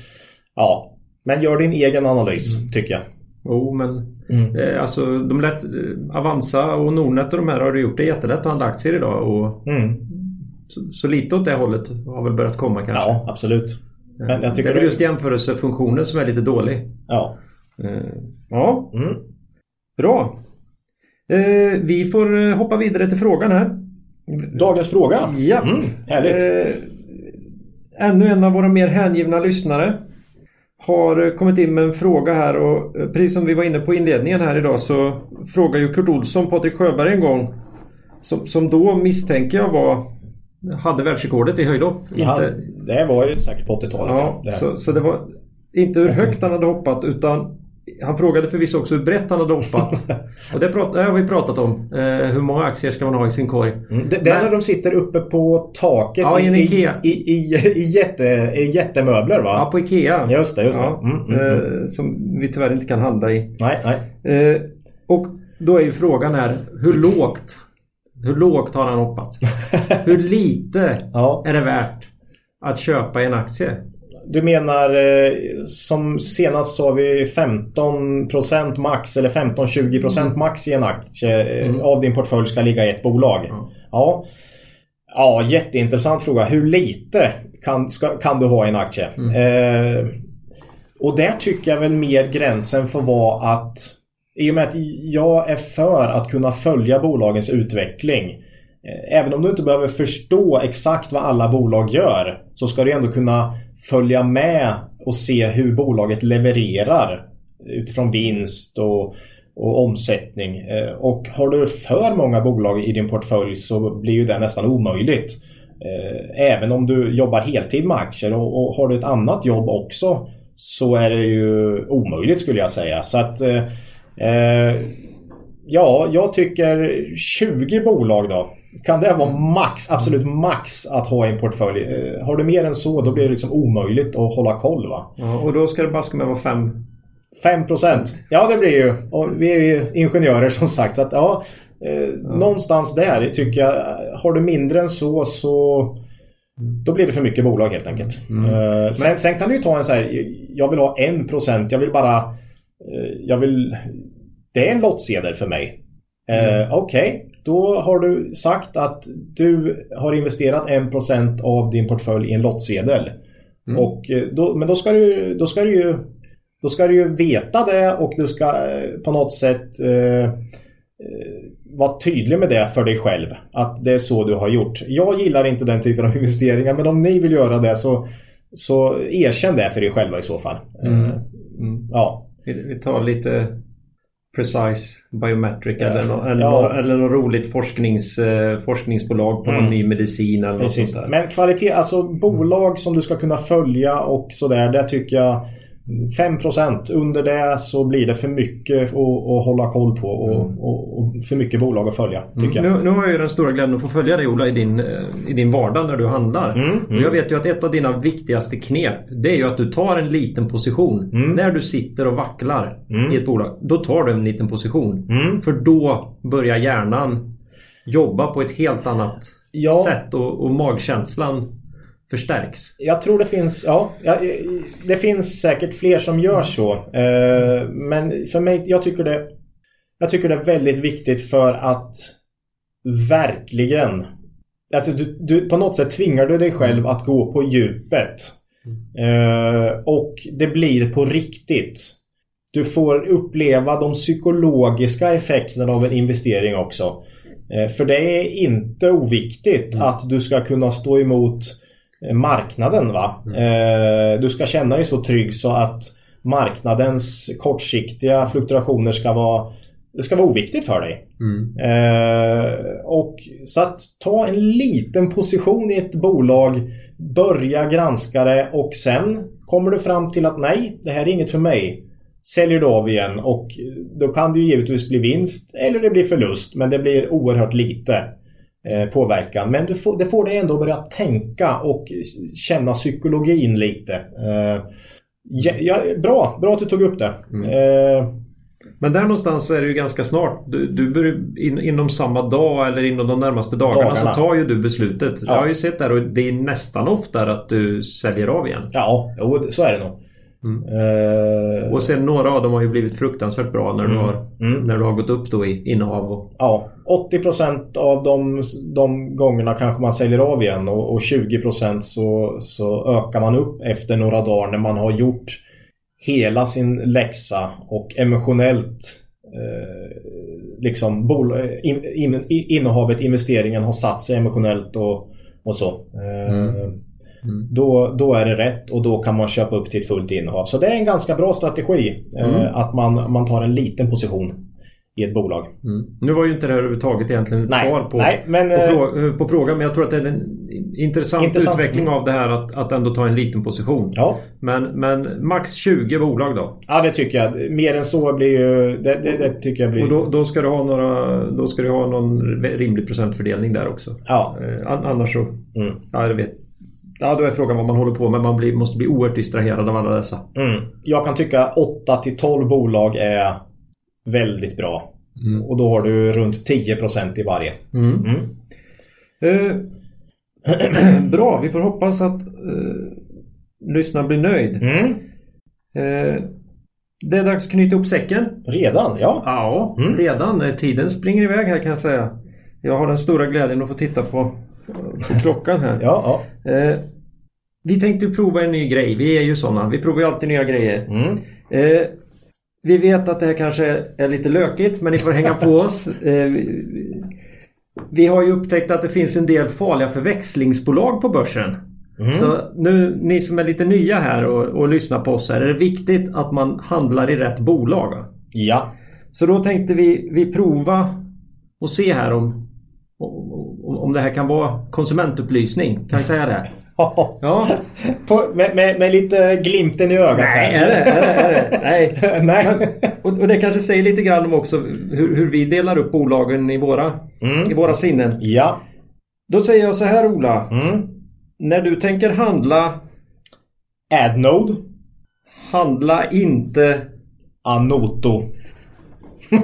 S2: ja. Men gör din egen analys mm. tycker jag.
S1: Jo men mm. eh, alltså de lätt, eh, Avanza och Nordnet och de här har gjort det jättelätt att handla aktier idag. Och mm. så, så, lite åt det hållet har väl börjat komma kanske.
S2: Ja absolut.
S1: Eh, men jag tycker det är väl just jämförelsefunktionen som är lite dålig.
S2: Ja.
S1: Eh, ja. Mm. Bra. Eh, vi får eh, hoppa vidare till frågan här.
S2: Dagens fråga.
S1: Ja. Mm,
S2: härligt.
S1: Eh, ännu en av våra mer hängivna lyssnare har kommit in med en fråga här och precis som vi var inne på inledningen här idag så frågar ju Kurt Olsson Patrik Sjöberg en gång som, som då misstänker jag var hade världsrekordet i höjdhopp.
S2: Ja, det var ju säkert på 80-talet.
S1: Ja, ja så, så det var inte hur högt han hade hoppat utan han frågade förvisso också hur brett han hade hoppat. (laughs) och det, prat, det har vi pratat om. Eh, hur många aktier ska man ha i sin korg?
S2: Mm. Det, där när de sitter uppe på taket
S1: ja, i, en
S2: Ikea. i, i, i, i, jätte, i jättemöbler va?
S1: Ja, på Ikea.
S2: Just det, just det. Ja,
S1: mm, mm, mm, eh, som vi tyvärr inte kan handla i.
S2: Nej, nej.
S1: Eh, och då är ju frågan här, hur lågt? Hur lågt har han hoppat? (laughs) hur lite ja. är det värt att köpa en aktie?
S2: Du menar eh, som senast sa vi 15% max eller 15-20% mm. max i en aktie eh, mm. av din portfölj ska ligga i ett bolag. Mm. Ja. ja, jätteintressant fråga. Hur lite kan, ska, kan du ha i en aktie? Mm. Eh, och där tycker jag väl mer gränsen får vara att i och med att jag är för att kunna följa bolagens utveckling Eh, även om du inte behöver förstå exakt vad alla bolag gör så ska du ändå kunna följa med och se hur bolaget levererar utifrån vinst och, och omsättning. Eh, och har du för många bolag i din portfölj så blir ju det nästan omöjligt. Eh, även om du jobbar heltid med aktier och, och har du ett annat jobb också så är det ju omöjligt skulle jag säga. Så att eh Ja, jag tycker 20 bolag då. Kan det vara max, absolut max att ha i en portfölj? Eh, har du mer än så då blir det liksom omöjligt att hålla koll va?
S1: Ja, och då ska det baska med vara 5
S2: 5 procent. Ja det blir ju. Och vi är ju ingenjörer som sagt. Så att, ja, eh, ja. Någonstans där tycker jag. Har du mindre än så så då blir det för mycket bolag helt enkelt. Mm. Eh, sen, sen, kan du ju ta en så här. Jag vill ha 1 procent. Jag vill bara. Eh, jag vill. Det är en lottsedel för mig. Eh, mm. Okej, okay. då har du sagt att du har investerat 1% av din portfölj i en lottsedel. Mm. Och eh, då, men då ska, du, då ska du ju då ska du ju veta det och du ska eh, på något sätt eh, vara tydlig med det för dig själv. Att det är så du har gjort. Jag gillar inte den typen av (laughs) investeringar men om ni vill göra det så, så erkänn det för er själva i så fall. Mm.
S1: Mm. Ja. Vi tar lite Precise Biometric ja. eller, no, eller, ja. eller något roligt forsknings, eh, forskningsbolag på mm. någon ny medicin eller något sånt där.
S2: Men kvalitet, alltså bolag som du ska kunna följa och sådär, det tycker jag 5% under det så blir det för mycket att, att hålla koll på och, mm. och, och, för mycket bolag att följa. Tycker
S1: mm. nu, nu, har jag ju den stora glädjen att få följa dig Ola i din, eh, i din vardag när du handlar. Mm. Och jag vet ju att ett av dina viktigaste knep det är ju att du tar en liten position. Mm. När du sitter och vacklar mm. i ett bolag. Då tar du en liten position. Mm. För då börjar hjärnan jobba på ett helt annat ja. sätt och, och magkänslan förstärks.
S2: Jag tror det finns, ja, det finns säkert fler som gör så. Eh, men för mig, jag tycker det, jag tycker det är väldigt viktigt för att verkligen Alltså du, du, på något sätt tvingar du dig själv att gå på djupet. Eh, och det blir på riktigt. Du får uppleva de psykologiska effekterna av en investering också. Eh, för det är inte oviktigt mm. att du ska kunna stå emot marknaden. Va? Mm. Eh, du ska känna dig så trygg så att marknadens kortsiktiga fluktuationer ska vara det ska vara oviktigt för dig. Mm. Eh, och Så att ta en liten position i ett bolag, börja granska det och sen kommer du fram till att nej, det här är inget för mig. Säljer du av igen och då kan det ju givetvis bli vinst eller det blir förlust men det blir oerhört lite. Eh, påverkan. Men det får, det får dig ändå börja tänka och känna psykologin lite. Eh, ja, ja, bra, bra att du tog upp det. Mm. Eh,
S1: men där någonstans är det ju ganska snart. Du, du in, inom samma dag eller inom de närmaste dagarna, dagarna. så tar ju du beslutet. Ja. Jag har ju sett där och det är nästan oftare att du säljer av igen.
S2: Ja, jo, så är det nog.
S1: Mm. Uh, och sen några av dem har ju blivit fruktansvärt bra när, mm. du, har, mm. när du har gått upp då i innehav. Och...
S2: Ja, 80% av de, de gångerna kanske man säljer av igen och, och 20% så, så ökar man upp efter några dagar när man har gjort hela sin läxa och emotionellt eh, liksom bol, in, in, innehavet, investeringen har satt sig emotionellt och, och så. Eh, mm. Då, då är det rätt och då kan man köpa upp till ett fullt innehav. Så det är en ganska bra strategi eh, mm. eh, att man, man tar en liten position i ett bolag.
S1: Mm. Nu var ju inte det här överhuvudtaget egentligen ett
S2: nej,
S1: svar på,
S2: nej, men,
S1: på, frå eh, på, frågan. Men jag tror att det är en intressant, intressant. utveckling av det här att, att ändå ta en liten position.
S2: Ja.
S1: Men, men max 20 bolag då?
S2: Ja det tycker jag. Mer än så blir ju... Det, det, det tycker jag blir...
S1: Och då, då, ska du ha några, då ska du ha någon rimlig procentfördelning där också.
S2: Ja.
S1: Eh, annars så... Mm. Ja, jag vet. Ja, då är frågan vad man håller på med. Man blir, måste bli oerhört distraherad av alla dessa.
S2: Mm. Jag kan tycka 8 till 12 bolag är väldigt bra. Mm. Och då har du runt 10% i varje. Mm. mm.
S1: Eh, (clears throat) bra, vi får hoppas att eh, lyssnaren blir nöjd. Mm. Eh, det är dags att knyta ihop säcken.
S2: Redan? Ja.
S1: Ja, mm. redan. Tiden springer iväg här kan jag säga. Jag har den stora glädjen att få titta på på klockan här.
S2: ja,
S1: ja. Eh, vi tänkte prova en ny grej. Vi är ju sådana. Vi provar ju alltid nya grejer. Mm. Eh, vi vet att det här kanske är lite lökigt men ni får hänga på oss. (laughs) Eh, vi har ju upptäckt att det finns en del farliga förväxlingsbolag på börsen. Mm. Så nu, ni som är lite nya här och, och lyssnar på oss här, är det viktigt att man handlar i rätt bolag.
S2: Ja.
S1: Så då tänkte vi, vi prova och se här om om det här kan vara konsumentupplysning. Kan vi säga det?
S2: Ja. På, med, med, med, lite glimten i ögat
S1: Nej, här. Är det, är det, är det? Nej. (laughs) Nej. Men, och, och, det kanske säger lite grann om också hur, hur vi delar upp bolagen i våra, mm. i våra sinnen.
S2: Ja.
S1: Då säger jag så här Ola. Mm. När du tänker handla
S2: Adnode.
S1: Handla inte
S2: Anoto. (laughs)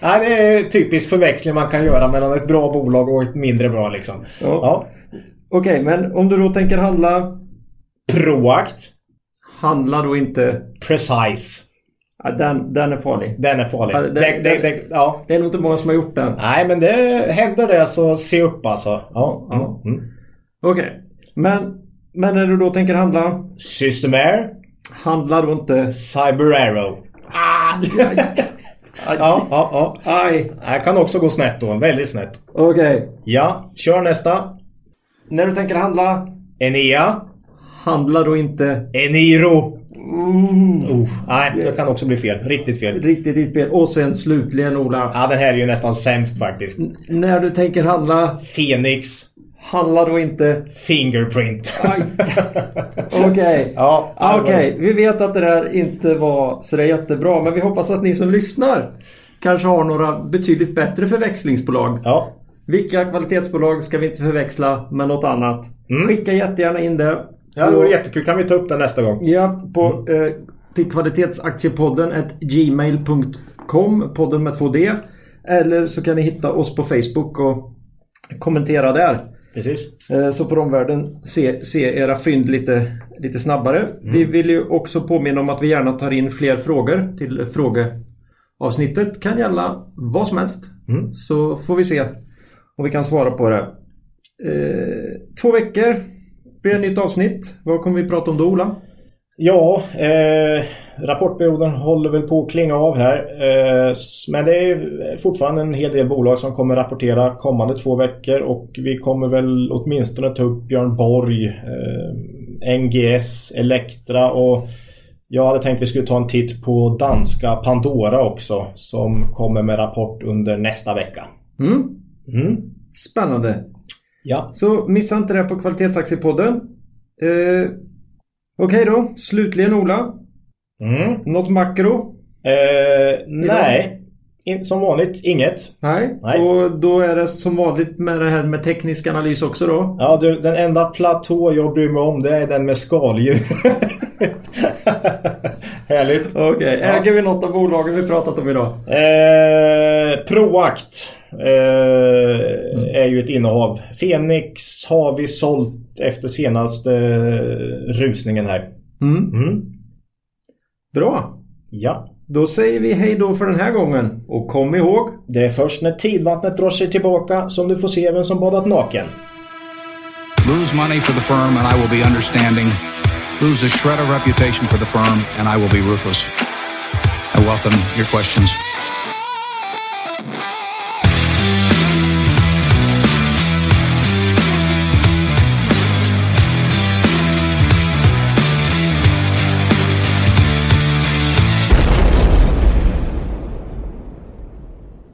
S2: Nej, det är typisk förväxling man kan göra mellan ett bra bolag och ett mindre bra liksom. Ja. ja.
S1: Okej, okay, men om du då tänker handla...
S2: Proact.
S1: Handla då inte...
S2: Precise.
S1: Ja, den, den är farlig.
S2: Den är farlig. Ja,
S1: det, det, det, ja. det är nog inte många som har gjort den.
S2: Nej, men det händer det så se upp alltså. Ja.
S1: Mm. Mm. Okej. Okay. Men, men när du då tänker handla?
S2: Systemair.
S1: Handla då inte...
S2: Cyber Arrow. Ah!
S1: Aj. (laughs)
S2: ja, ja, ja.
S1: Aj.
S2: Det kan också gå snett då. Väldigt snett.
S1: Okej.
S2: Ja, kör nästa.
S1: När du tänker handla,
S2: Enea.
S1: handla då inte...
S2: Eniro. Oh, nej, det kan också bli fel. Riktigt fel.
S1: Riktigt, riktigt fel. Och sen slutligen Ola.
S2: Ja, den här är ju nästan sämst faktiskt.
S1: När du tänker handla,
S2: Phoenix.
S1: handla då inte...
S2: Fingerprint. (laughs)
S1: Okej.
S2: Ja,
S1: Ah, Okej, vi vet att det där inte var så där jättebra men vi hoppas att ni som lyssnar kanske har några betydligt bättre förväxlingsbolag.
S2: Ja,
S1: Vilka kvalitetsbolag ska vi inte förväxla med något annat? Skicka jättegärna in det.
S2: Mm. ja det vore jättekul. Kan vi ta upp den nästa gång?
S1: Ja, på, eh, till kvalitetsaktiepodden at gmail.com, podden med två d Eller så kan ni hitta oss på Facebook och kommentera där.
S2: Precis.
S1: Eh, Så får omvärlden se, se era fynd lite, lite snabbare. Vi vill ju också påminna om att vi gärna tar in fler frågor till frågeavsnittet. Kan gälla vad som helst.
S2: Mm.
S1: Så får vi se om vi kan svara på det. Eh, två veckor blir det nytt avsnitt. Vad kommer vi prata om då Ola?
S2: Ja, eh, rapportperioden håller väl på att klinga av här. Eh, men det är fortfarande en hel del bolag som kommer rapportera kommande två veckor och vi kommer väl åtminstone ta upp Björn Borg, eh, NGS, Elektra och jag hade tänkt vi skulle ta en titt på danska Pandora också som kommer med rapport under nästa vecka.
S1: Mm?
S2: Mm.
S1: Spännande.
S2: Ja.
S1: Så missa inte det på Kvalitetsaktiepodden. Eh, Okej då, slutligen Ola.
S2: Mm.
S1: Något makro?
S2: Eh, nej, In, som vanligt inget.
S1: Nej.
S2: Nej.
S1: Och då är det som vanligt med det här med teknisk analys också då.
S2: Ja du, den enda platå jag bryr mig om det är den med skaldjur. (laughs) Härligt.
S1: Okej,
S2: Ja.
S1: äger vi något av bolagen vi pratat om idag?
S2: Eh, Proact eh, är ju ett innehav. Fenix har vi sålt efter senaste rusningen här.
S1: Mm.
S2: Mm.
S1: Bra.
S2: Ja.
S1: Då säger vi hej då för den här gången. Och kom ihåg.
S2: Det är först när tidvattnet drar sig tillbaka som du får se vem som badat naken.
S3: Lose money for the firm and I will be understanding. Lose a shred of reputation for the firm and I will be ruthless. I welcome your questions.